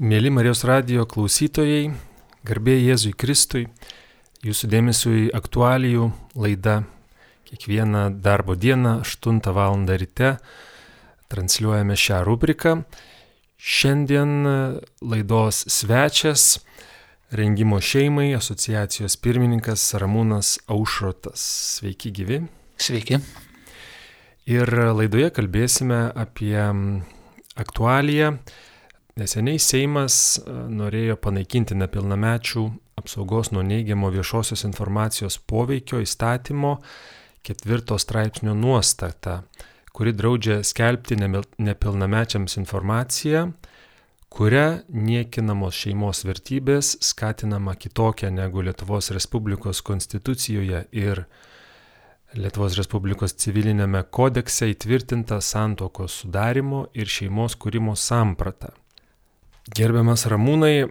Mėly Marijos radio klausytojai, garbė Jėzui Kristui, jūsų dėmesiui aktualijų laida kiekvieną darbo dieną 8 val. ryte transliuojame šią rubriką. Šiandien laidos svečias rengimo šeimai asociacijos pirmininkas Ramūnas Aušrotas. Sveiki gyvi. Sveiki. Ir laidoje kalbėsime apie aktualiją Neseniai Seimas e, norėjo panaikinti nepilnamečių apsaugos nuo neigiamo viešosios informacijos poveikio įstatymo ketvirto straipsnio nuostatą, kuri draudžia skelbti nepilnamečiams informaciją, kuria niekinamos šeimos vertybės skatinama kitokia negu Lietuvos Respublikos konstitucijoje ir Lietuvos Respublikos civilinėme kodekse įtvirtinta santokos sudarimo ir šeimos kūrimo samprata. Gerbiamas Ramūnai, e,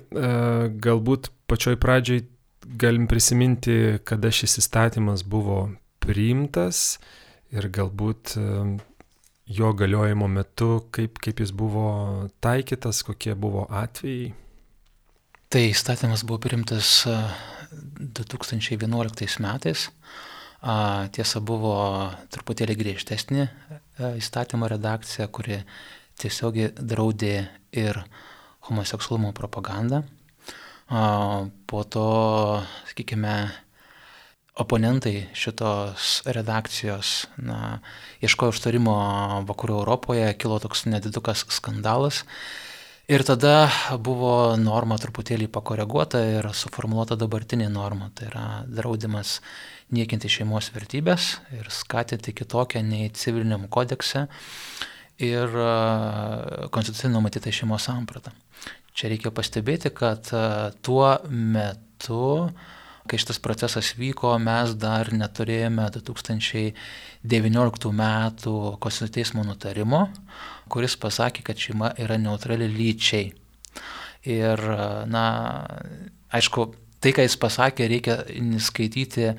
galbūt pačioj pradžioj galim prisiminti, kada šis įstatymas buvo priimtas ir galbūt e, jo galiojimo metu, kaip, kaip jis buvo taikytas, kokie buvo atvejai. Tai įstatymas buvo priimtas 2011 e, metais. Tiesa, buvo truputėlį griežtesnė įstatymo redakcija, kuri tiesiogiai draudė ir uh, homoseksualumo propagandą. Po to, sakykime, oponentai šitos redakcijos na, ieškojo užtarimo vakarų Europoje, kilo toks nedidukas skandalas. Ir tada buvo norma truputėlį pakoreguota ir suformuoluota dabartinė norma. Tai yra draudimas niekinti šeimos vertybės ir skatinti kitokią nei civiliniam kodekse ir konstitucinį numatytą šeimos sampratą. Čia reikia pastebėti, kad tuo metu, kai šitas procesas vyko, mes dar neturėjome 2019 metų Konstitucijos teismo nutarimo, kuris pasakė, kad šeima yra neutrali lyčiai. Ir, na, aišku, tai, ką jis pasakė, reikia skaityti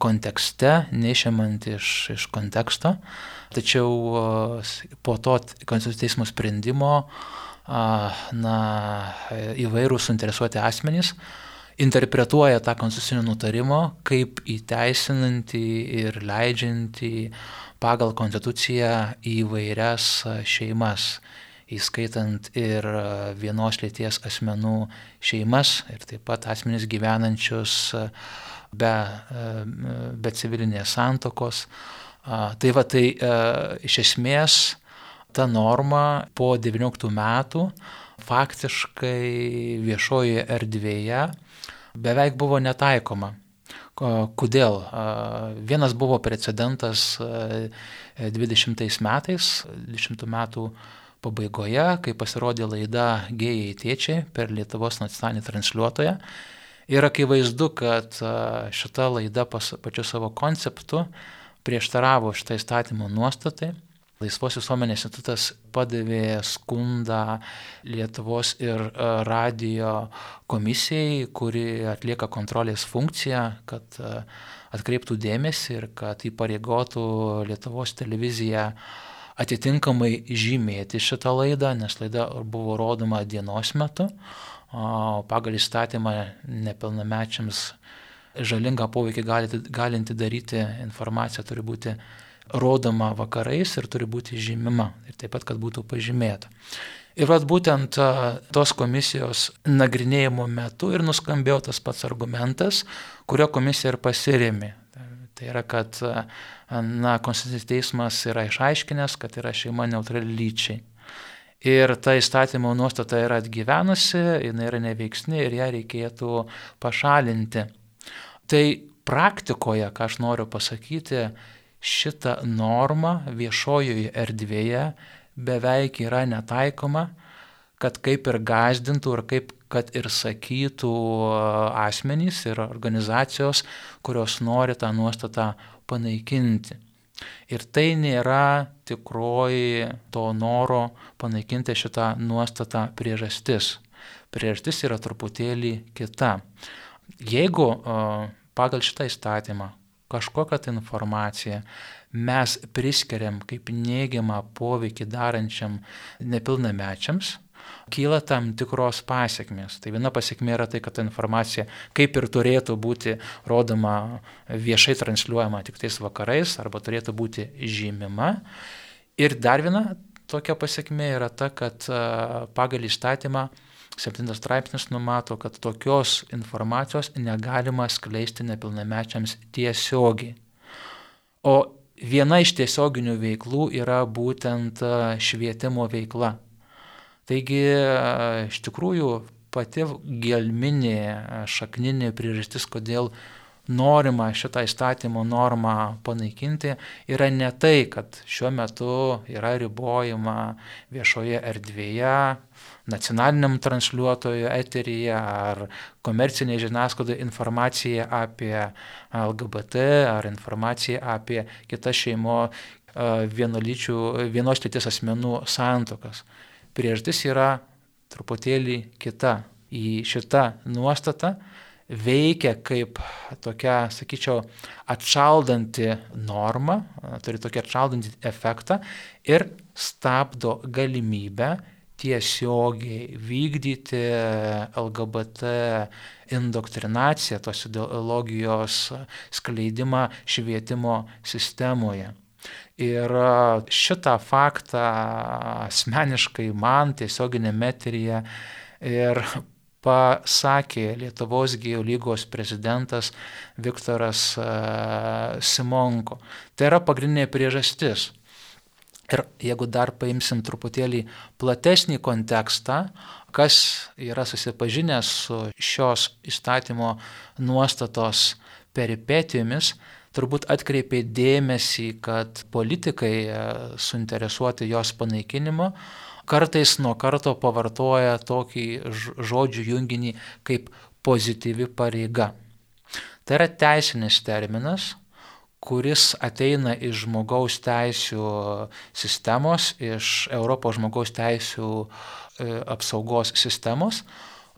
kontekste, neišimant iš, iš konteksto. Tačiau po to Konstitucijos teismo sprendimo na, įvairūs suinteresuoti asmenys interpretuoja tą konstitucinio nutarimo kaip įteisinantį ir leidžiantį pagal konstituciją įvairias šeimas, įskaitant ir vienos lėties asmenų šeimas ir taip pat asmenys gyvenančius be, be civilinės santokos Tai va, tai e, iš esmės ta norma po 19 metų faktiškai viešojoje erdvėje beveik buvo netaikoma. Kodėl? Vienas buvo precedentas 20 e, metais, 20 metų pabaigoje, kai pasirodė laida Gėjai tėčiai per Lietuvos nacionalinį transliuotoją. Ir akivaizdu, kad šita laida pačiu savo konceptu prieštaravo šitą įstatymo nuostatai. Laisvos visuomenės institutas padavė skundą Lietuvos ir radio komisijai, kuri atlieka kontrolės funkciją, kad atkreiptų dėmesį ir kad įpareigotų Lietuvos televiziją atitinkamai žymėti šitą laidą, nes laida buvo rodoma dienos metu, pagal įstatymą nepilnamečiams žalingą poveikį galinti daryti informacija turi būti rodoma vakarais ir turi būti žymima. Ir taip pat, kad būtų pažymėta. Ir vat būtent tos komisijos nagrinėjimo metu ir nuskambėjo tas pats argumentas, kurio komisija ir pasirėmė. Tai yra, kad na, Konstitucinis teismas yra išaiškinęs, kad yra šeima neutrali lyčiai. Ir ta įstatymo nuostata yra atgyvenusi, jinai yra neveiksni ir ją reikėtų pašalinti. Tai praktikoje, ką aš noriu pasakyti, šita norma viešojoje erdvėje beveik yra netaikoma, kad kaip ir gazdintų ir kaip kad ir sakytų asmenys ir organizacijos, kurios nori tą nuostatą panaikinti. Ir tai nėra tikroji to noro panaikinti šitą nuostatą priežastis. Priežastis yra truputėlį kita. Jeigu pagal šitą įstatymą kažkokią tai informaciją mes priskiriam kaip neigiamą poveikį darančiam nepilnamečiams, kyla tam tikros pasiekmės. Tai viena pasiekmė yra tai, kad ta informacija kaip ir turėtų būti rodoma viešai transliuojama tik tais vakarais arba turėtų būti žymima. Ir dar viena tokia pasiekmė yra ta, kad pagal įstatymą 7 straipsnis numato, kad tokios informacijos negalima skleisti nepilnamečiams tiesiogiai. O viena iš tiesioginių veiklų yra būtent švietimo veikla. Taigi iš tikrųjų pati gelminė, šakninė priežastis, kodėl norima šitą įstatymo normą panaikinti, yra ne tai, kad šiuo metu yra ribojama viešoje erdvėje, nacionaliniam transliuotojo eteryje ar komercinėje žiniasklaidoje informacija apie LGBT ar informacija apie kitas šeimo vienos lyties asmenų santokas priežastis yra truputėlį kita. Į šitą nuostatą veikia kaip tokia, sakyčiau, atšaldanti norma, turi tokį atšaldantį efektą ir stabdo galimybę tiesiogiai vykdyti LGBT indoktrinaciją, tos ideologijos skleidimą švietimo sistemoje. Ir šitą faktą asmeniškai man tiesioginėme eteryje ir pasakė Lietuvos gėjų lygos prezidentas Viktoras Simonko. Tai yra pagrindinė priežastis. Ir jeigu dar paimsim truputėlį platesnį kontekstą, kas yra susipažinęs su šios įstatymo nuostatos peripetijomis, turbūt atkreipė dėmesį, kad politikai e, suinteresuoti jos panaikinimu kartais nuo karto pavartoja tokį žodžių junginį kaip pozityvi pareiga. Tai yra teisinis terminas, kuris ateina iš žmogaus teisų sistemos, iš Europos žmogaus teisų e, apsaugos sistemos,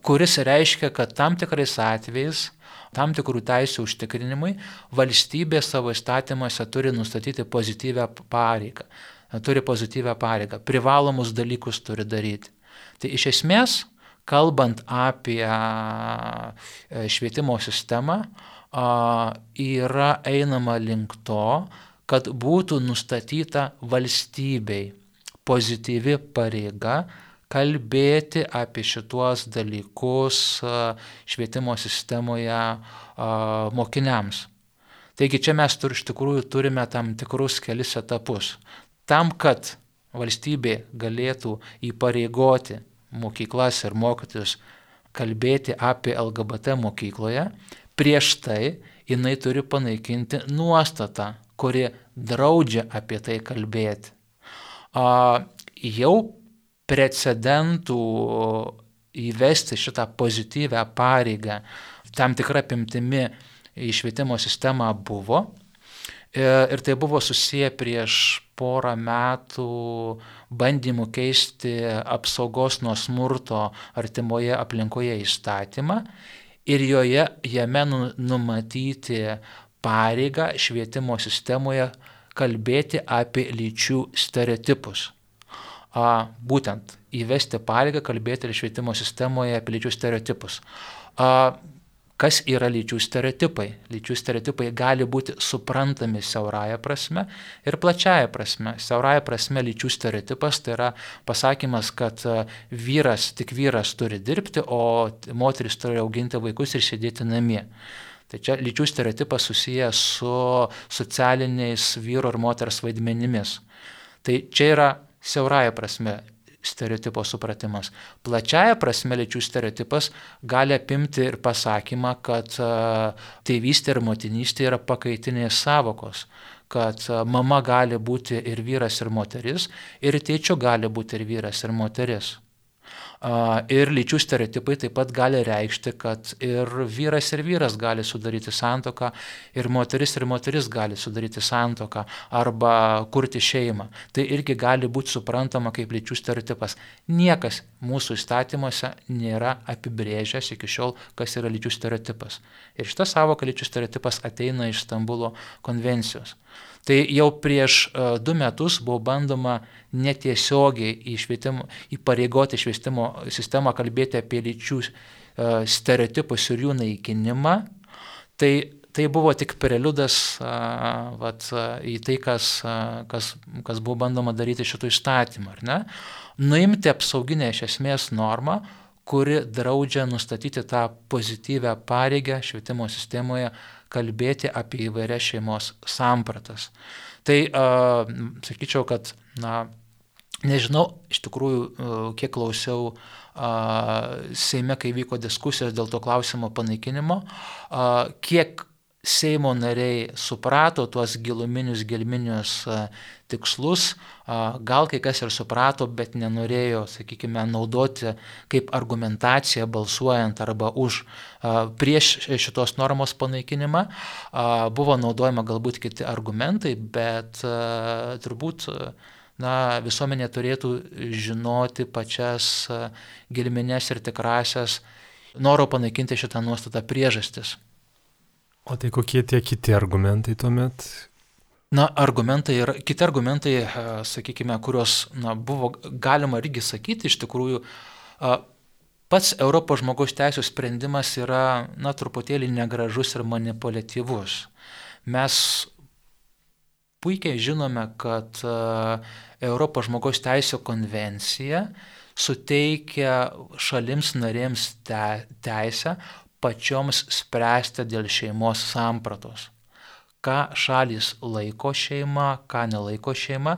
kuris reiškia, kad tam tikrais atvejais tam tikrų teisų užtikrinimui valstybė savo įstatymuose turi nustatyti pozityvę pareigą. Turi pozityvę pareigą, privalomus dalykus turi daryti. Tai iš esmės, kalbant apie švietimo sistemą, yra einama link to, kad būtų nustatyta valstybei pozityvi pareiga kalbėti apie šituos dalykus švietimo sistemoje mokiniams. Taigi čia mes tur, iš tikrųjų turime tam tikrus kelis etapus. Tam, kad valstybė galėtų įpareigoti mokyklas ir mokytis kalbėti apie LGBT mokykloje, prieš tai jinai turi panaikinti nuostatą, kuri draudžia apie tai kalbėti. A, jau precedentų įvesti šitą pozityvę pareigą tam tikrą pimtimi į švietimo sistemą buvo. E, ir tai buvo susiję prieš porą metų bandymų keisti apsaugos nuo smurto artimoje aplinkoje įstatymą ir joje, jame nu, numatyti pareigą švietimo sistemoje kalbėti apie lyčių stereotipus a, būtent įvesti pareigą kalbėti ir švietimo sistemoje apie lyčių stereotipus. A, kas yra lyčių stereotipai? Lyčių stereotipai gali būti suprantami siaurąją prasme ir plačiaja prasme. Siaurąja prasme lyčių stereotipas tai yra pasakymas, kad vyras, tik vyras turi dirbti, o moteris turi auginti vaikus ir sėdėti namie. Tai čia lyčių stereotipas susijęs su socialiniais vyro ir moters vaidmenimis. Tai čia yra siaurąją prasme stereotipo supratimas. Plačiaja prasme lyčių stereotipas gali apimti ir pasakymą, kad tėvystė ir motinystė yra pakaitinės savokos kad mama gali būti ir vyras, ir moteris, ir tėčio gali būti ir vyras, ir moteris. Ir lyčių stereotipai taip pat gali reikšti, kad ir vyras ir vyras gali sudaryti santoką, ir moteris ir moteris gali sudaryti santoką arba kurti šeimą. Tai irgi gali būti suprantama kaip lyčių stereotipas. Niekas mūsų įstatymuose nėra apibrėžęs iki šiol, kas yra lyčių stereotipas. Ir šita savoka lyčių stereotipas ateina iš Stambulo konvencijos. Tai jau prieš uh, du metus buvo bandoma netiesiogiai į, švietimo, į pareigoti švietimo sistemą kalbėti apie lyčių uh, stereotipus ir jų naikinimą. Tai tai buvo tik preliudas a, vat, a, į tai, kas, a, kas, kas buvo bandoma daryti šitų įstatymų. Nuimti apsauginę iš esmės normą, kuri draudžia nustatyti tą pozityvę pareigą švietimo sistemoje kalbėti apie įvairias šeimos sampratas. Tai a, sakyčiau, kad, na, nežinau, iš tikrųjų, kiek klausiau a, Seime, kai vyko diskusijos dėl to klausimo panaikinimo, a, kiek Seimo nariai suprato tuos giluminius, gelminius tikslus, gal kai kas ir suprato, bet nenorėjo, sakykime, naudoti kaip argumentaciją balsuojant arba už prieš šitos normos panaikinimą. Buvo naudojama galbūt kiti argumentai, bet turbūt na, visuomenė turėtų žinoti pačias gilminės ir tikrasias noro panaikinti šitą nuostatą priežastis. O tai kokie tie kiti argumentai tuomet? Na, argumentai ir kiti argumentai, sakykime, kuriuos na, buvo galima irgi sakyti, iš tikrųjų, pats Europos žmogaus teisų sprendimas yra, na, truputėlį negražus ir manipuliatyvus. Mes puikiai žinome, kad Europos žmogaus teisų konvencija suteikia šalims narėms te, teisę pačioms spręsti dėl šeimos sampratos. Ką šalis laiko šeima, ką nelaiko šeima,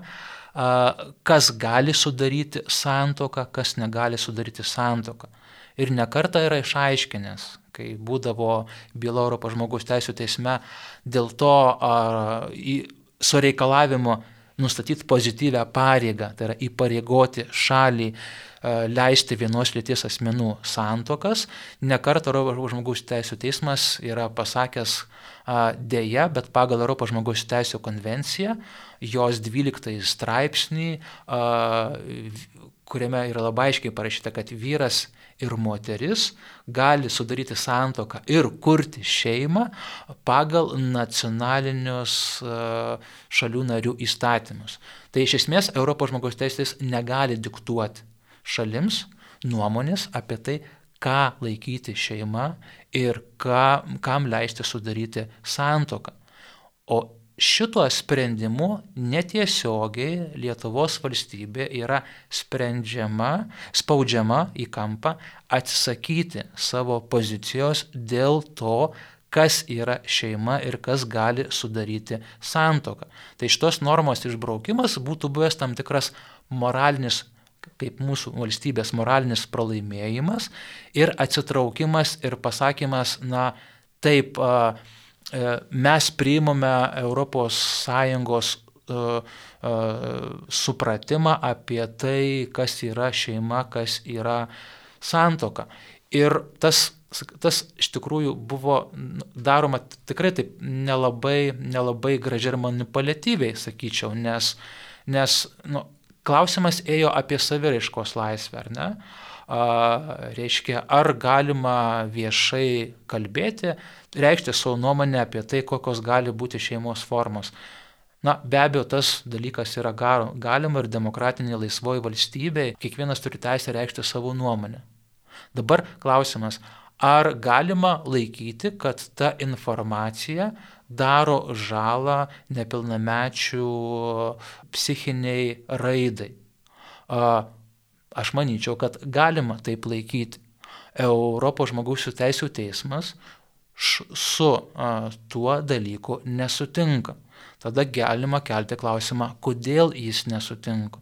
kas gali sudaryti santoką, kas negali sudaryti santoką. Ir nekarta yra išaiškinęs, kai būdavo byla Europos žmogaus teisų teisme dėl to ar, į, su reikalavimu nustatyti pozityvę pareigą, tai yra įpareigoti šalį leisti vienos lyties asmenų santokas. Nekartą Europos žmogaus teisų teismas yra pasakęs dėja, bet pagal Europos žmogaus teisų konvenciją, jos 12 straipsnį, kuriame yra labai aiškiai parašyta, kad vyras ir moteris gali sudaryti santoką ir kurti šeimą pagal nacionalinius šalių narių įstatymus. Tai iš esmės Europos žmogaus teisės negali diktuoti šalims nuomonės apie tai, ką laikyti šeima ir ką, kam leisti sudaryti santoką. O šituo sprendimu netiesiogiai Lietuvos valstybė yra sprendžiama, spaudžiama į kampą atsisakyti savo pozicijos dėl to, kas yra šeima ir kas gali sudaryti santoką. Tai šitos normos išbraukimas būtų buvęs tam tikras moralinis kaip mūsų valstybės moralinis pralaimėjimas ir atsitraukimas ir pasakymas, na taip, e, mes priimame ES supratimą apie tai, kas yra šeima, kas yra santoka. Ir tas, tas iš tikrųjų buvo daroma tikrai taip nelabai, nelabai gražiai ir manipuliatyviai, sakyčiau, nes, nes nu, Klausimas ėjo apie saviraiškos laisvę, ar ne? A, reiškia, ar galima viešai kalbėti, reikšti savo nuomonę apie tai, kokios gali būti šeimos formos. Na, be abejo, tas dalykas yra galima ir demokratinė laisvoji valstybė, kiekvienas turi teisę reikšti savo nuomonę. Dabar klausimas, ar galima laikyti, kad ta informacija daro žalą nepilnamečių psichiniai raidai. Aš manyčiau, kad galima taip laikyti. Europos žmogaus teisų teismas su tuo dalyku nesutinka. Tada galima kelti klausimą, kodėl jis nesutinka.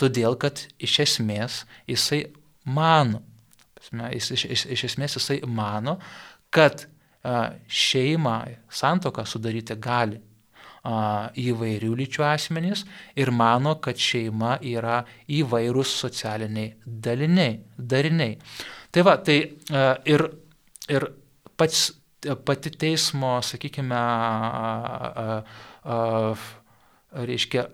Todėl, kad iš esmės jisai mano, iš, iš, iš esmės jisai mano, kad šeimą, santoką sudaryti gali įvairių lyčių asmenys ir mano, kad šeima yra įvairūs socialiniai daliniai, dariniai. Tai va, tai ir, ir pats, pati teismo, sakykime, reiškia,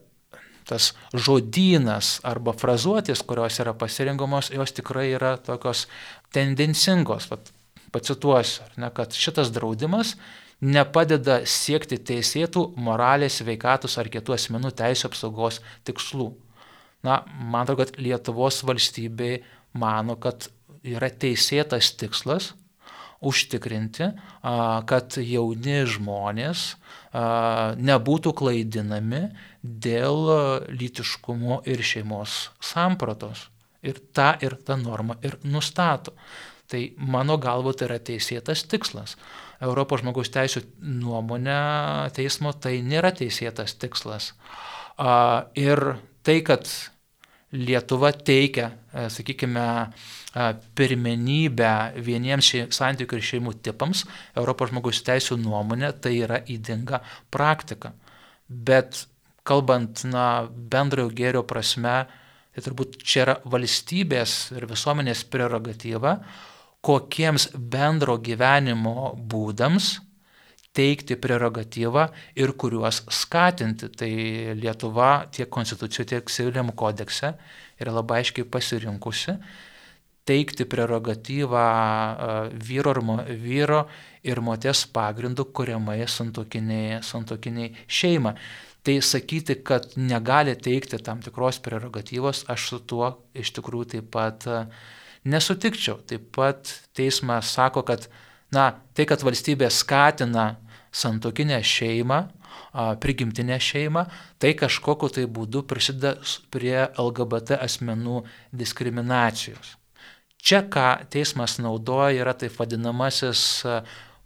tas žodynas arba frazuotės, kurios yra pasirinkamos, jos tikrai yra tokios tendencingos. Vat, pacituosiu, ne, kad šitas draudimas nepadeda siekti teisėtų moralės, veikatus ar kitų asmenų teisų apsaugos tikslų. Na, man atrodo, kad Lietuvos valstybė mano, kad yra teisėtas tikslas užtikrinti, kad jauni žmonės nebūtų klaidinami dėl lytiškumo ir šeimos sampratos. Ir tą ir tą normą ir nustato. Tai mano galvo tai yra teisėtas tikslas. Europos žmogaus teisų nuomonė teismo tai nėra teisėtas tikslas. Ir tai, kad Lietuva teikia, e, sakykime, pirmenybę vieniems santykių ir šeimų tipams, Europos žmogaus teisų nuomonė, tai yra įdinga praktika. Bet kalbant na, bendrojo gėrio prasme, tai turbūt čia yra valstybės ir visuomenės prerogatyva, kokiems bendro gyvenimo būdams teikti prerogatyvą ir kuriuos skatinti. Tai Lietuva tiek konstitucijoje, tiek civiliniam kodekse yra labai aiškiai pasirinkusi teikti prerogatyvą vyro ir, vyro ir moters pagrindų kuriamai santokiniai, santokiniai šeima. Tai sakyti, kad negali teikti tam tikros prerogatyvos, aš su tuo iš tikrųjų taip pat nesutikčiau. Taip pat teismas sako, kad na, tai, kad valstybė skatina santokinę šeimą, prigimtinę šeimą, tai kažkokiu tai būdu prisideda prie LGBT asmenų diskriminacijos. Čia, ką teismas naudoja, yra taip vadinamasis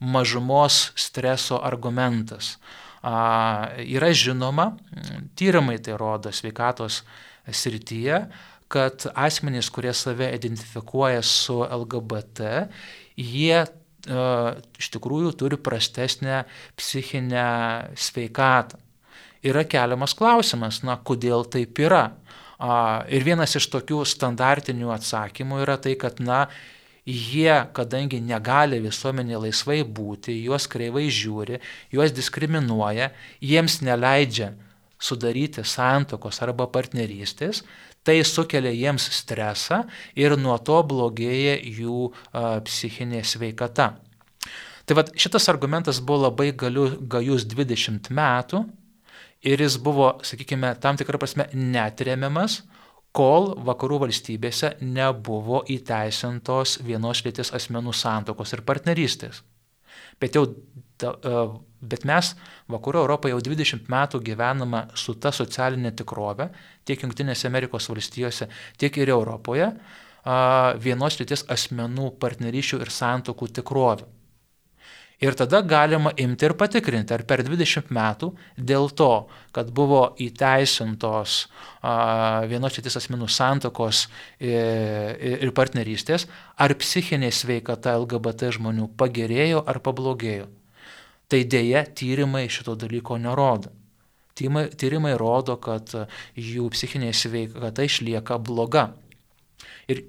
mažumos streso argumentas. Yra žinoma, tyrimai tai rodo sveikatos srityje, kad asmenys, kurie save identifikuoja su LGBT, jie iš tikrųjų turi prastesnę psichinę sveikatą. Yra keliamas klausimas, na, kodėl taip yra. Ir vienas iš tokių standartinių atsakymų yra tai, kad, na, jie, kadangi negali visuomenė laisvai būti, juos kreivai žiūri, juos diskriminuoja, jiems neleidžia sudaryti santokos arba partnerystės, tai sukelia jiems stresą ir nuo to blogėja jų psichinė sveikata. Tai vad šitas argumentas buvo labai galiu, gajus 20 metų ir jis buvo, sakykime, tam tikrą prasme netremiamas, kol vakarų valstybėse nebuvo įteisintos vienos lytis asmenų santokos ir partnerystės. Bet jau Bet mes Vakarų Europoje jau 20 metų gyvename su ta socialinė tikrovė, tiek Junktinėse Amerikos valstijose, tiek ir Europoje, vienos lyties asmenų partnerysčių ir santokų tikrovė. Ir tada galima imti ir patikrinti, ar per 20 metų dėl to, kad buvo įteisintos vienos lytis asmenų santokos ir partnerystės, ar psichinė sveikata LGBT žmonių pagerėjo ar pablogėjo. Tai dėja tyrimai šito dalyko nerodo. Tyrimai, tyrimai rodo, kad jų psichinė sveikata išlieka bloga. Ir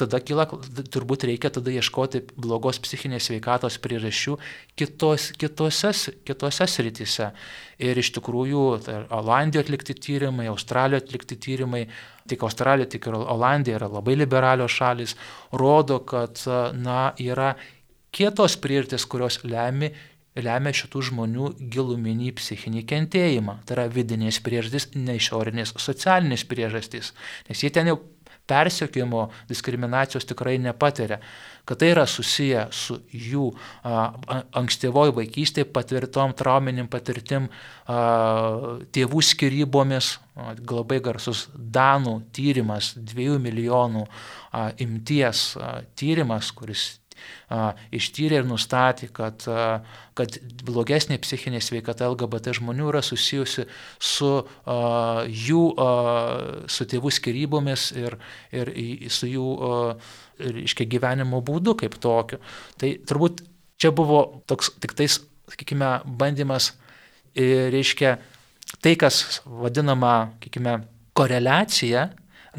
tada kyla, turbūt reikia tada ieškoti blogos psichinės sveikatos priežasčių kitos, kitose, kitose srityse. Ir iš tikrųjų, tai Olandijoje atlikti tyrimai, Australijoje atlikti tyrimai, tik Australija, tik ir Olandija yra labai liberalios šalis, rodo, kad na, yra kietos priežastys, kurios lemia lemia šitų žmonių giluminį psichinį kentėjimą. Tai yra vidinės priežastys, ne išorinės socialinės priežastys. Nes jie ten jau persiekimo, diskriminacijos tikrai nepatiria. Kad tai yra susiję su jų a, ankstyvoji vaikystė patirtom trauminim patirtim, a, tėvų skirybomis, a, labai garsus Danų tyrimas, dviejų milijonų a, imties a, tyrimas, kuris ištyrė ir nustatė, kad, kad blogesnė psichinė sveikata LGBT žmonių yra susijusi su jų, su tėvų skirybomis ir, ir su jų reiškia, gyvenimo būdu kaip tokiu. Tai turbūt čia buvo toks tik tais, sakykime, bandymas, reiškia, tai, kas vadinama, sakykime, koreliacija,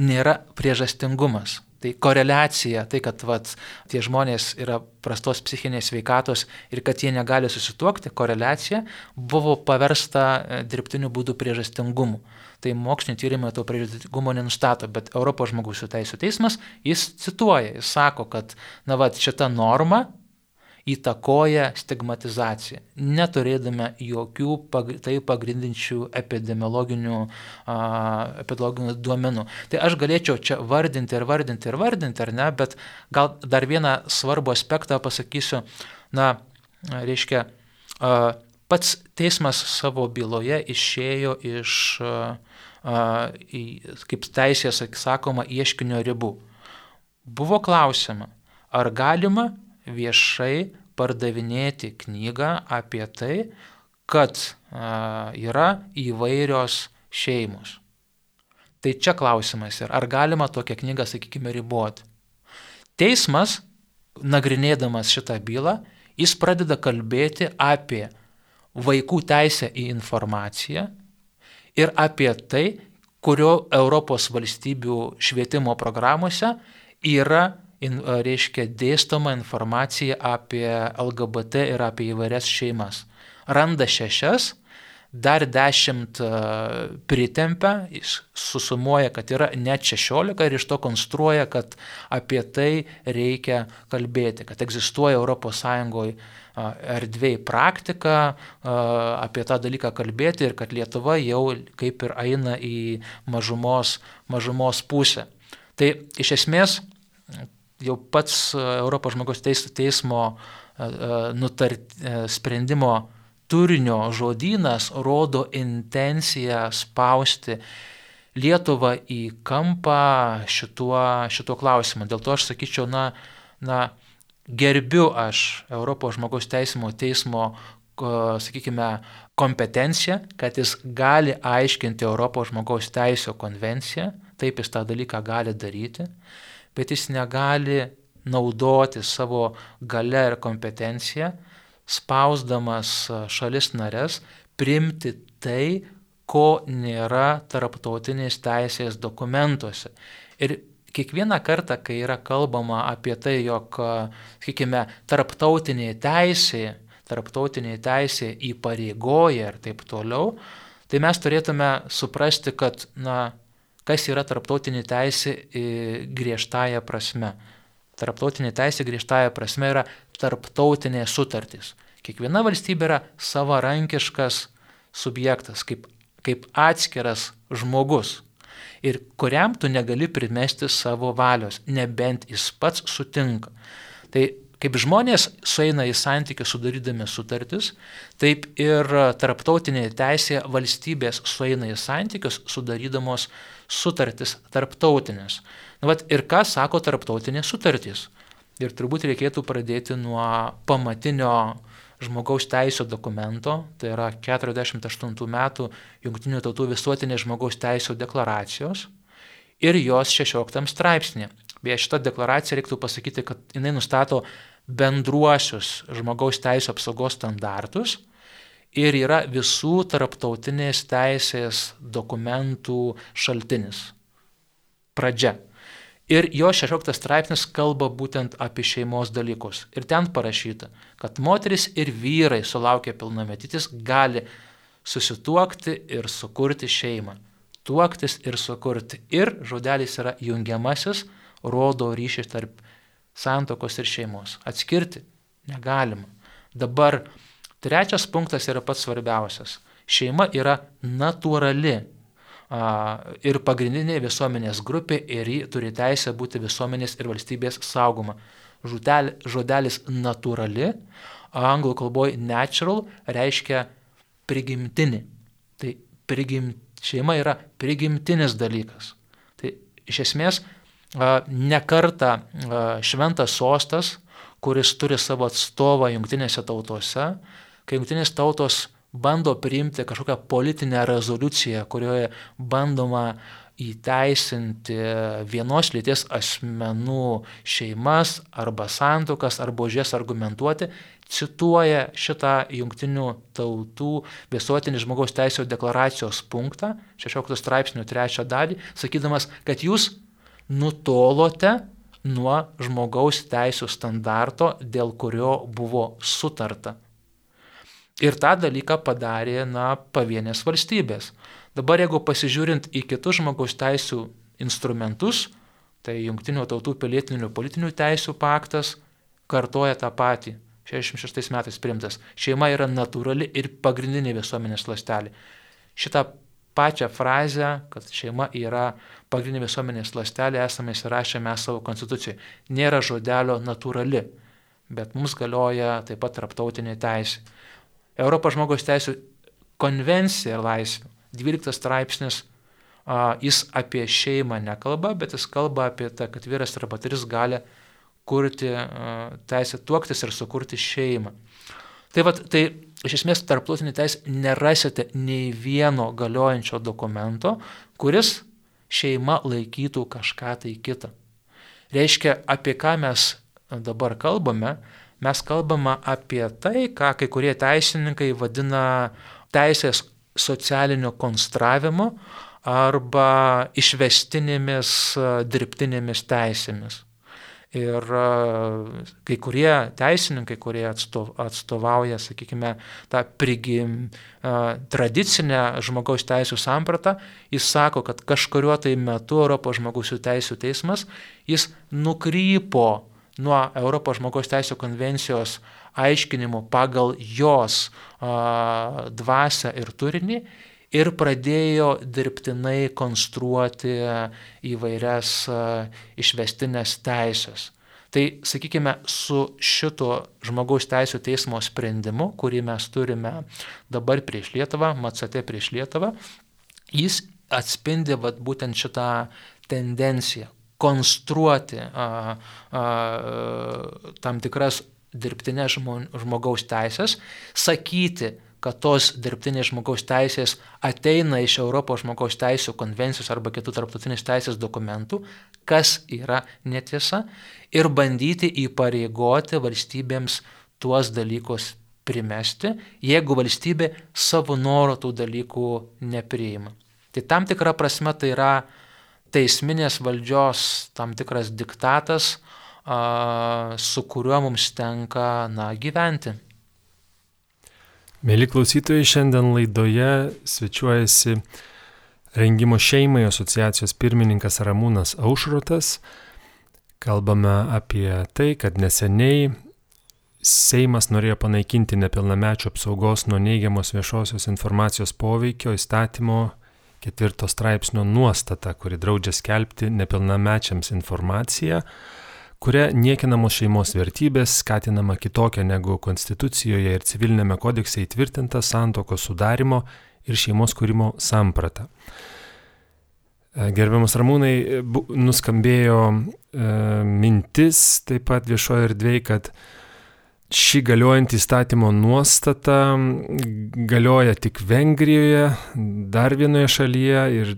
nėra priežastingumas. Tai koreliacija, tai kad vat, tie žmonės yra prastos psichinės veikatos ir kad jie negali susituokti, koreliacija buvo paversta e, dirbtiniu būdu priežastingumu. tai moksliniai tyrimai to prejudicigumo nenustato, bet Europos žmogaus teisų teismas, jis cituoja, jis sako, kad, na, va, šita norma įtakoja stigmatizaciją, neturėdami jokių pag tai pagrindinčių epidemiologinių, a, epidemiologinių duomenų. Tai aš galėčiau čia vardinti ir vardinti ir vardinti, ar ne, bet gal dar vieną svarbų aspektą pasakysiu, na, reiškia, a, pats teismas savo byloje išėjo iš, a, a, kaip teisės, sakoma, ieškinio ribų. Buvo klausima, ar galima viešai pardavinėti knygą apie tai, kad yra įvairios šeimos. Tai čia klausimas yra, ar galima tokią knygą, sakykime, riboti. Teismas, nagrinėdamas šitą bylą, jis pradeda kalbėti apie vaikų teisę į informaciją ir apie tai, kurio Europos valstybių švietimo programuose yra in, reiškia dėstoma informacija apie LGBT ir apie įvairias šeimas. Randa šešias, dar dešimt pritempia, susumuoja, kad yra net šešiolika ir iš to konstruoja, kad apie tai reikia kalbėti, kad egzistuoja ES erdvėjai praktika apie tą dalyką kalbėti ir kad Lietuva jau kaip ir eina į mažumos, mažumos pusę. Tai iš esmės jau pats e, Europos žmogaus teismo e, e, nutart, sprendimo turinio žodynas rodo intenciją spausti Lietuvą į kampą šituo, šituo klausimu. Dėl to aš sakyčiau, na, na gerbiu aš Europos žmogaus teismo teismo, sakykime, kompetenciją, kad jis gali aiškinti Europos žmogaus teisų konvenciją, taip jis tą dalyką gali daryti bet jis negali naudoti savo gale ir kompetenciją, spausdamas šalis narės, priimti tai, ko nėra tarptautinės teisės dokumentuose. Ir kiekvieną kartą, kai yra kalbama apie tai, jog, sakykime, tarptautinė teisė, tarptautinė teisė įpareigoja ir taip toliau, tai mes turėtume suprasti, kad, na, kas yra tarptautinė teisė griežtąją prasme. Tarptautinė teisė griežtąją prasme yra tarptautinė sutartis. Kiekviena valstybė yra savarankiškas subjektas, kaip, kaip atskiras žmogus ir kuriam tu negali primesti savo valios, nebent jis pats sutinka. Tai kaip žmonės sueina į santykių sudarydami sutartis, taip ir tarptautinė teisė valstybės sueina į santykius sudarydamos sutartis tarptautinės. Nu, vat, ir ką sako tarptautinės sutartys? Ir turbūt reikėtų pradėti nuo pamatinio žmogaus teisų dokumento, tai yra 48 metų Junktinių tautų visuotinės žmogaus teisų deklaracijos ir jos 16 straipsnė. Beje, šitą deklaraciją reiktų pasakyti, kad jinai nustato bendruosius žmogaus teisų apsaugos standartus ir yra visų tarptautinės teisės dokumentų šaltinis. Pradžia. Ir jo 16 straipsnis kalba būtent apie šeimos dalykus. Ir ten parašyta, kad moteris ir vyrai sulaukę pilnametytis gali susituokti ir sukurti šeimą. Tuoktis ir sukurti. Ir žodelis yra jungiamasis, rodo ryšį tarp santokos ir šeimos. Atskirti negalima. Dabar Trečias punktas yra pats svarbiausias. Šeima yra natūrali ir pagrindinė visuomenės grupė ir ji turi teisę būti visuomenės ir valstybės saugoma. Žodel, žodelis natūrali, anglų kalboje natural reiškia prigimtinį. Tai prigim, šeima yra prigimtinis dalykas. Tai iš esmės nekarta šventas sostas, kuris turi savo atstovą jungtinėse tautose, kai jungtinės tautos bando priimti kažkokią politinę rezoliuciją, kurioje bandoma įteisinti vienos lyties asmenų šeimas arba santokas arba už jas argumentuoti, cituoja šitą jungtinių tautų visuotinį žmogaus teisėjų deklaracijos punktą, 16 straipsnių trečią dalį, sakydamas, kad jūs nutolote nuo žmogaus teisų standarto, dėl kurio buvo sutarta Ir tą dalyką padarė, na, pavienės valstybės. Dabar jeigu pasižiūrint į kitus žmogaus teisų instrumentus, tai Junktinių tautų pilietinių politinių teisų paktas kartoja tą patį. 66 metais primtas. Šeima yra natūrali ir pagrindinė visuomenės lastelė. Šitą pačią frazę, kad šeima yra pagrindinė visuomenės lastelė, esame įsirašę mes savo konstitucijoje. Nėra žodelio natūrali, bet mums galioja taip pat tarptautinė teisė. Europos žmogaus teisų konvencija laisvė 12 straipsnis, jis apie šeimą nekalba, bet jis kalba apie tą, kad vyras arba moteris gali kurti teisę tuoktis ir sukurti šeimą. Tai, vat, tai iš esmės tarptautinė teisė nerasite nei vieno galiojančio dokumento, kuris šeima laikytų kažką tai kitą. Reiškia, apie ką mes dabar kalbame, mes kalbame apie tai, ką kai kurie teisininkai vadina teisės socialinio konstravimo arba išvestinėmis dirbtinėmis teisėmis. Ir kai kurie teisininkai, kurie atstovauja, sakykime, tą prigim, tradicinę žmogaus teisų sampratą, jis sako, kad kažkuriuo tai metu Europos žmogaus teisų teismas, jis nukrypo nuo Europos žmogaus teisų konvencijos aiškinimų pagal jos a, dvasę ir turinį ir pradėjo dirbtinai konstruoti įvairias a, išvestinės teisės. Tai, sakykime, su šito žmogaus teisų teismo sprendimu, kurį mes turime dabar prieš Lietuvą, Matsate prieš Lietuvą, jis atspindi vat, būtent šitą tendenciją konstruoti a, a, tam tikras dirbtinės žmogaus teisės, sakyti, kad tos dirbtinės žmogaus teisės ateina iš Europos žmogaus teisų konvencijos arba kitų tarptautinės teisės dokumentų, kas yra netiesa, ir bandyti įpareigoti valstybėms tuos dalykus primesti, jeigu valstybė savo noro tų dalykų nepriima. Tai tam tikra prasme tai yra teisminės valdžios tam tikras diktatas, su kuriuo mums tenka na, gyventi. Mėly klausytojai, šiandien laidoje svečiuojasi Rengimo šeimai asociacijos pirmininkas Ramūnas Aušrotas. Kalbame apie tai, kad neseniai Seimas norėjo panaikinti nepilnamečio apsaugos nuo neigiamos viešosios informacijos poveikio įstatymo ketvirto straipsnio nuostata, kuri draudžia skelbti nepilnamečiams informaciją kuria niekinamos šeimos vertybės, skatinama kitokia negu Konstitucijoje ir civilinėme kodekse įtvirtinta santokos sudarimo ir šeimos kūrimo samprata. E, gerbiamas Ramūnai, e, nuskambėjo e, mintis taip pat viešoje erdvėje, kad ši galiojanti įstatymo nuostata galioja tik Vengrijoje, dar vienoje šalyje ir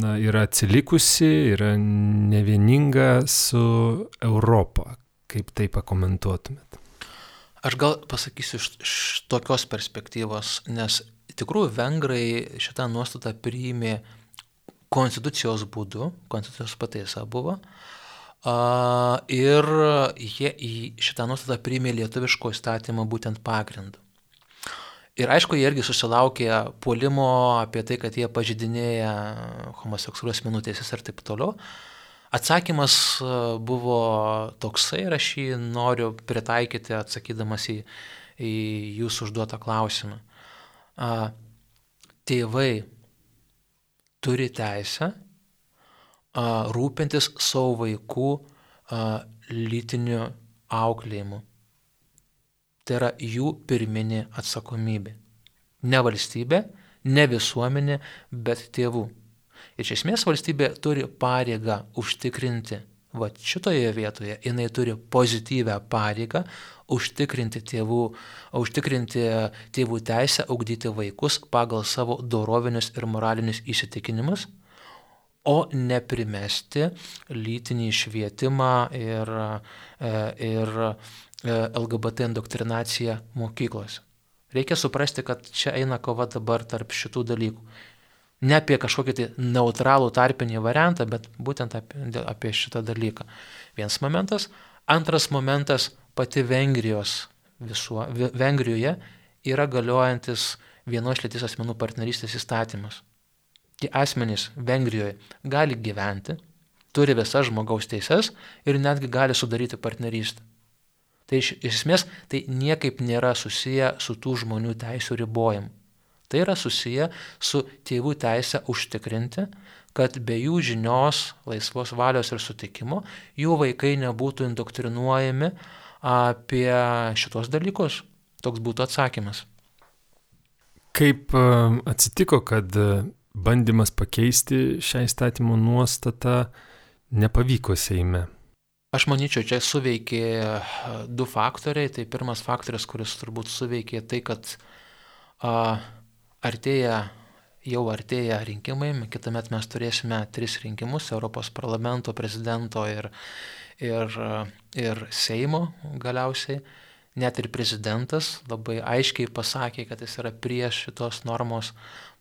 na, yra atsilikusi, yra nevieninga su Europą. Kaip tai pakomentuotumėt? Aš gal pasakysiu iš, iš tokios perspektyvos, nes tikrųjų vengrai šitą nuostatą priėmė konstitucijos būdu, konstitucijos pataisa buvo, a, ir jie į šitą nuostatą priėmė lietuviško įstatymo būtent pagrindu. Ir aišku, jie irgi susilaukė puolimo apie tai, kad jie pažydinėja homoseksualios asmenų teisės ir taip toliau. Atsakymas e, buvo toksai ir aš jį noriu pritaikyti atsakydamas į, į jūsų užduotą klausimą. Tėvai turi teisę rūpintis savo vaikų lytiniu auklėjimu tai yra jų pirminė atsakomybė. Ne valstybė, ne visuomenė, bet tėvų. Iš esmės valstybė turi pareigą užtikrinti, va šitoje vietoje jinai turi pozityvę pareigą užtikrinti tėvų, užtikrinti tėvų teisę augdyti vaikus pagal savo dorovinius ir moralinius įsitikinimus, o ne primesti lytinį švietimą ir, e, ir E, LGBT indoktrinaciją mokyklose. Reikia suprasti, kad čia eina kova dabar tarp šitų dalykų. Ne apie kažkokį tai neutralų tarpinį variantą, bet būtent apie, apie šitą dalyką. Vienas momentas. Antras momentas - pati Vengrijos visuo, Vengrijoje yra galiojantis vienos lytis asmenų partnerystės įstatymas. Tie asmenys Vengrijoje gali gyventi, turi visas žmogaus teises ir netgi gali sudaryti partnerystę. Tai iš, esmės tai niekaip nėra susiję su tų žmonių teisų ribojimu. Tai yra susiję su tėvų teisė užtikrinti, kad be jų žinios, laisvos valios ir sutikimo jų vaikai nebūtų indoktrinuojami apie šitos dalykus. Toks būtų atsakymas. Kaip e, atsitiko, kad e, bandymas pakeisti šią įstatymo nuostatą nepavyko Seime? Aš manyčiau, čia suveikė e, du faktoriai. Tai pirmas faktorius, kuris turbūt suveikė, tai kad a, artėja, jau artėja rinkimai. Kitą metą mes turėsime tris rinkimus - Europos parlamento, prezidento ir, ir, ir Seimo galiausiai net ir prezidentas labai aiškiai pasakė, kad jis yra prieš šitos normos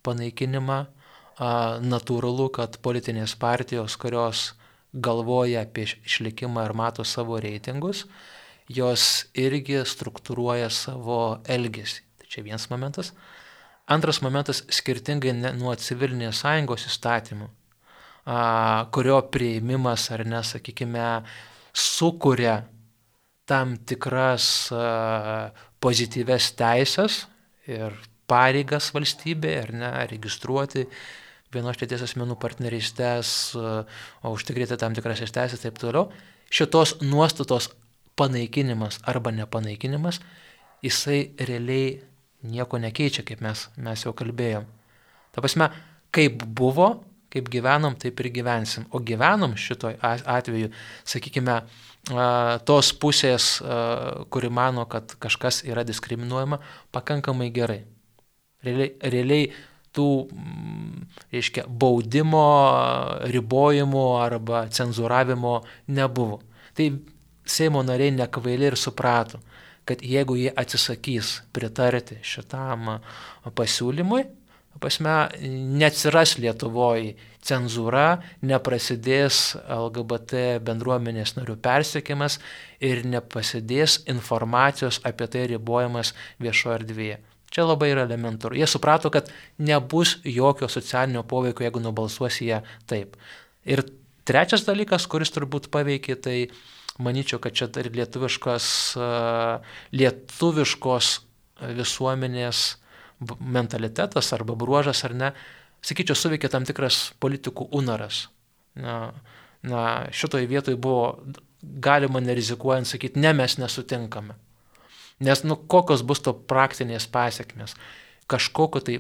panaikinimą. Natūralu, kad politinės partijos, kurios galvoja apie išlikimą ir mato savo reitingus, jos irgi struktūruoja savo elgesį. Tai čia vienas momentas. Antras momentas, skirtingai nuo civilinės sąjungos įstatymų, kurio prieimimas ar nesakykime, sukuria tam tikras pozityves teisės ir pareigas valstybė, ar ne, registruoti vienos lyties asmenų partnerystės, o užtikrinti tam tikras teisės ir taip toliau. Šitos nuostatos panaikinimas arba nepanaikinimas, jisai realiai nieko nekeičia, kaip mes, mes jau kalbėjom. Ta prasme, kaip buvo, kaip gyvenom, taip ir gyvensim. O gyvenom šitoj atveju, sakykime, tos pusės, kuri mano, kad kažkas yra diskriminuojama, pakankamai gerai. Realiai, realiai tų, reiškia, baudimo, ribojimo arba cenzuravimo nebuvo. Tai Seimo nariai nekvailiai ir suprato, kad jeigu jie atsisakys pritarti šitam pasiūlymui, Pasme, neatsiras Lietuvoje cenzūra, neprasidės LGBT bendruomenės narių persiekimas ir nepasidės informacijos apie tai ribojamas viešoje erdvėje. Čia labai yra elementaru. Jie suprato, kad nebus jokio socialinio poveikio, jeigu nubalsuos jie taip. Ir trečias dalykas, kuris turbūt paveikė, tai manyčiau, kad čia ir lietuviškos, lietuviškos visuomenės mentalitetas arba bruožas ar ne, sakyčiau, suveikė tam tikras politikų unaras. Na, na šitoje vietoje buvo galima nerizikuojant sakyti, ne mes nesutinkame. Nes, nu, kokios bus to praktinės pasiekmes. Kažkokio tai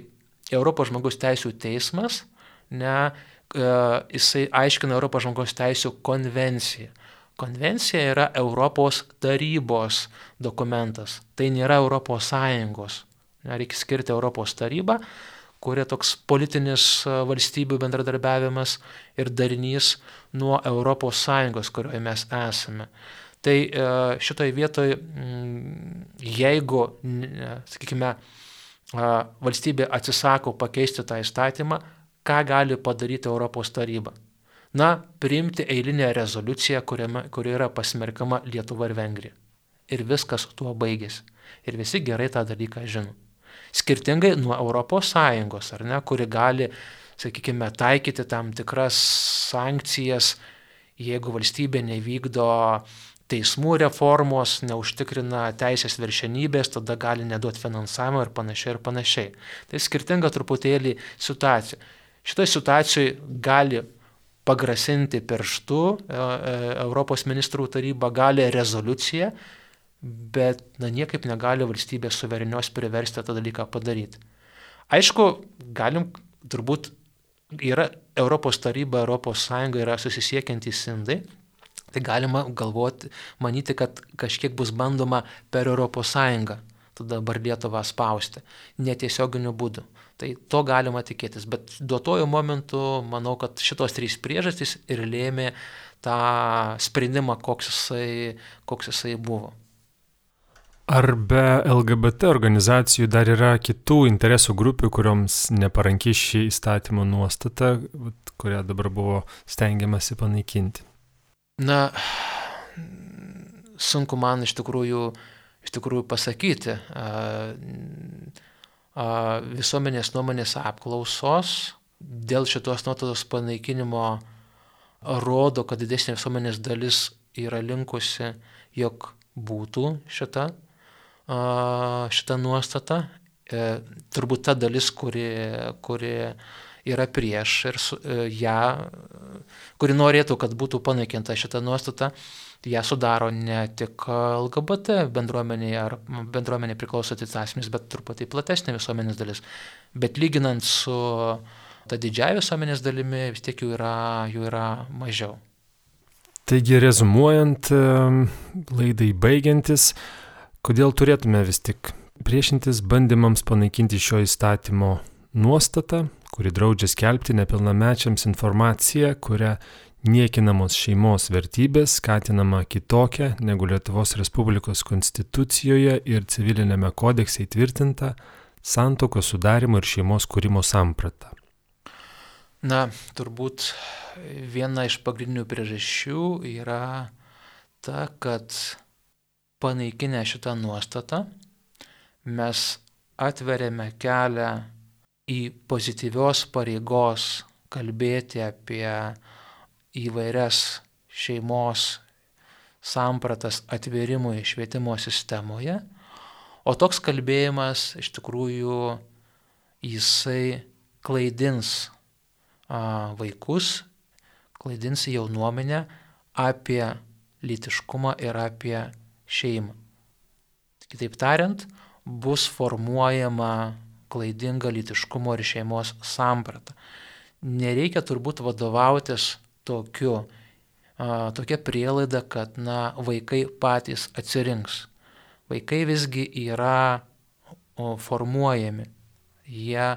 Europos žmogus teisų teismas, ne, e, jisai aiškina Europos žmogaus teisų konvenciją. Konvencija yra Europos tarybos dokumentas, tai nėra Europos Sąjungos Reikia skirti Europos tarybą, kuria toks politinis valstybių bendradarbiavimas ir darinys nuo Europos Sąjungos, kurioje mes esame. Tai šitoje vietoje, jeigu, sakykime, valstybė atsisako pakeisti tą įstatymą, ką gali padaryti Europos taryba? Na, priimti eilinę rezoliuciją, kuriame, kuri yra pasmerkama Lietuva ir Vengrija. Ir viskas tuo baigėsi. Ir visi gerai tą dalyką žino. Skirtingai nuo ES, ar ne, kuri gali, sakykime, taikyti tam tikras sankcijas, jeigu valstybė nevykdo teismų reformos, neužtikrina teisės viršenybės, tada gali neduoti finansavimo ir panašiai ir panašiai. Tai skirtinga truputėlį situacija. Šitoje situacijoje gali pagrasinti pirštu e, e, Europos ministrų taryba, gali rezoliuciją bet na, niekaip negali valstybės suverenios priversti tą dalyką padaryti. Aišku, galim turbūt yra Europos taryba, Europos Sąjunga yra susisiekiantys indai, tai galima galvoti, manyti, kad kažkiek bus bandoma per Sąjungą tada dabar Lietuvą spausti, netiesioginiu būdu. Tai to galima tikėtis, bet duotojų momentu manau, kad šitos trys priežastys ir lėmė tą sprendimą, koks jisai, koks jisai buvo. Ar be LGBT organizacijų dar yra kitų interesų grupių, kurioms neparanki šį įstatymo nuostatą, kurią dabar buvo stengiamasi panaikinti? Na, sunku man iš tikrųjų iš tikrųjų pasakyti. Visuomenės nuomonės apklausos dėl šitos nuotados panaikinimo rodo, kad didesnė visuomenės dalis yra linkusi, jog būtų šita, šita nuostata. E, turbūt ta dalis, kuri, kuri yra prieš ir su, e, ją, kuri norėtų, kad būtų panaikinta šita nuostata, ją sudaro ne tik LGBT bendruomenė ar bendruomenė priklausantis asmenys, bet truputį platesnė visuomenės dalis. Bet lyginant su ta didžiaja visuomenės dalimi, vis tiek jų yra, jų yra mažiau. Taigi, rezumuojant, laidai baigiantis, kodėl turėtume vis tik priešintis bandymams panaikinti šio įstatymo nuostatą, kuri draudžia skelbti nepilnamečiams informaciją, kurią niekinamos šeimos vertybės skatinama kitokia negu Lietuvos Respublikos konstitucijoje ir civilinėme kodekse įtvirtinta santokos sudarimo ir šeimos kūrimo samprata. Na, turbūt viena iš pagrindinių priežasčių yra ta, kad panaikinę šitą nuostatą mes atveriame kelią į pozityvios pareigos kalbėti apie įvairias šeimos sampratas atvirimui švietimo sistemoje, o toks kalbėjimas iš tikrųjų jisai klaidins vaikus, klaidins jaunuomenę apie lytiškumą ir apie šeimą. Kitaip tariant, bus formuojama klaidinga lytiškumo ir šeimos samprata. Nereikia turbūt vadovautis tokiu, a, tokia prielaida, kad na, vaikai patys atsirinks. Vaikai visgi yra o, formuojami. Jie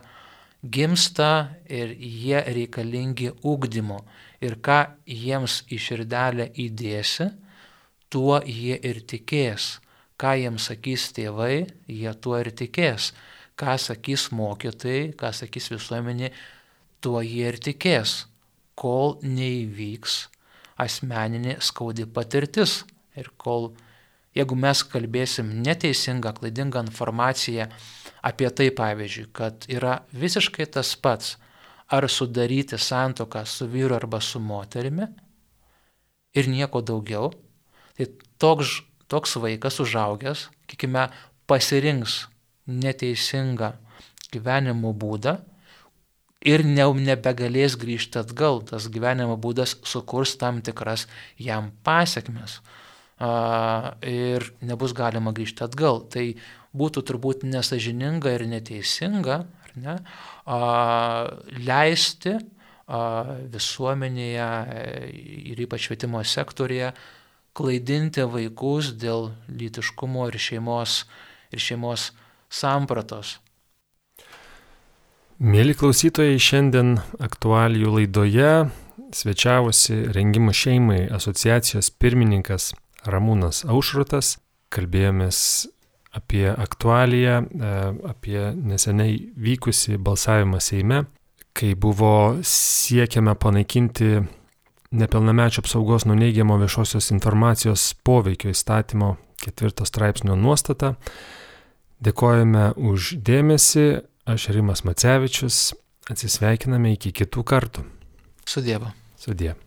gimsta ir jie reikalingi ūkdymo. Ir ką jiems į širdelę įdėsi, tuo jie ir tikės. Ką jiems sakys tėvai, jie tuo ir tikės. Ką sakys mokytojai, ką sakys visuomenė, tuo jie ir tikės kol neįvyks asmeninė skaudi patirtis. Ir kol, jeigu mes kalbėsim neteisingą, klaidingą informaciją apie tai, pavyzdžiui, kad yra visiškai tas pats, ar sudaryti santoką su vyru arba su moterimi ir nieko daugiau, tai toks, toks vaikas užaugęs, kiekime, pasirinks neteisingą gyvenimo būdą ir ne, nebegalės grįžti atgal. Tas gyvenimo būdas sukurs tam tikras jam pasiekmes a, ir nebus galima grįžti atgal. Tai būtų turbūt nesažininga ir neteisinga ne, a, leisti a, visuomenėje ir ypač švietimo sektorėje klaidinti vaikus dėl lytiškumo ir šeimos, ir šeimos sampratos. Mėly klausytojai, šiandien aktualijų laidoje svečiavosi Rengimo šeimai asociacijos pirmininkas Ramūnas Aušrutas. Kalbėjomės apie aktualiją, e, apie neseniai vykusi balsavimą Seime, kai buvo siekiama panaikinti nepilnamečio apsaugos nuo neigiamo viešosios informacijos poveikio įstatymo ketvirto straipsnio nuostatą. Dėkojame už dėmesį, Aš Rimas Macevičius, atsisveikiname iki kitų kartų. Su Dievu. Su Dievu.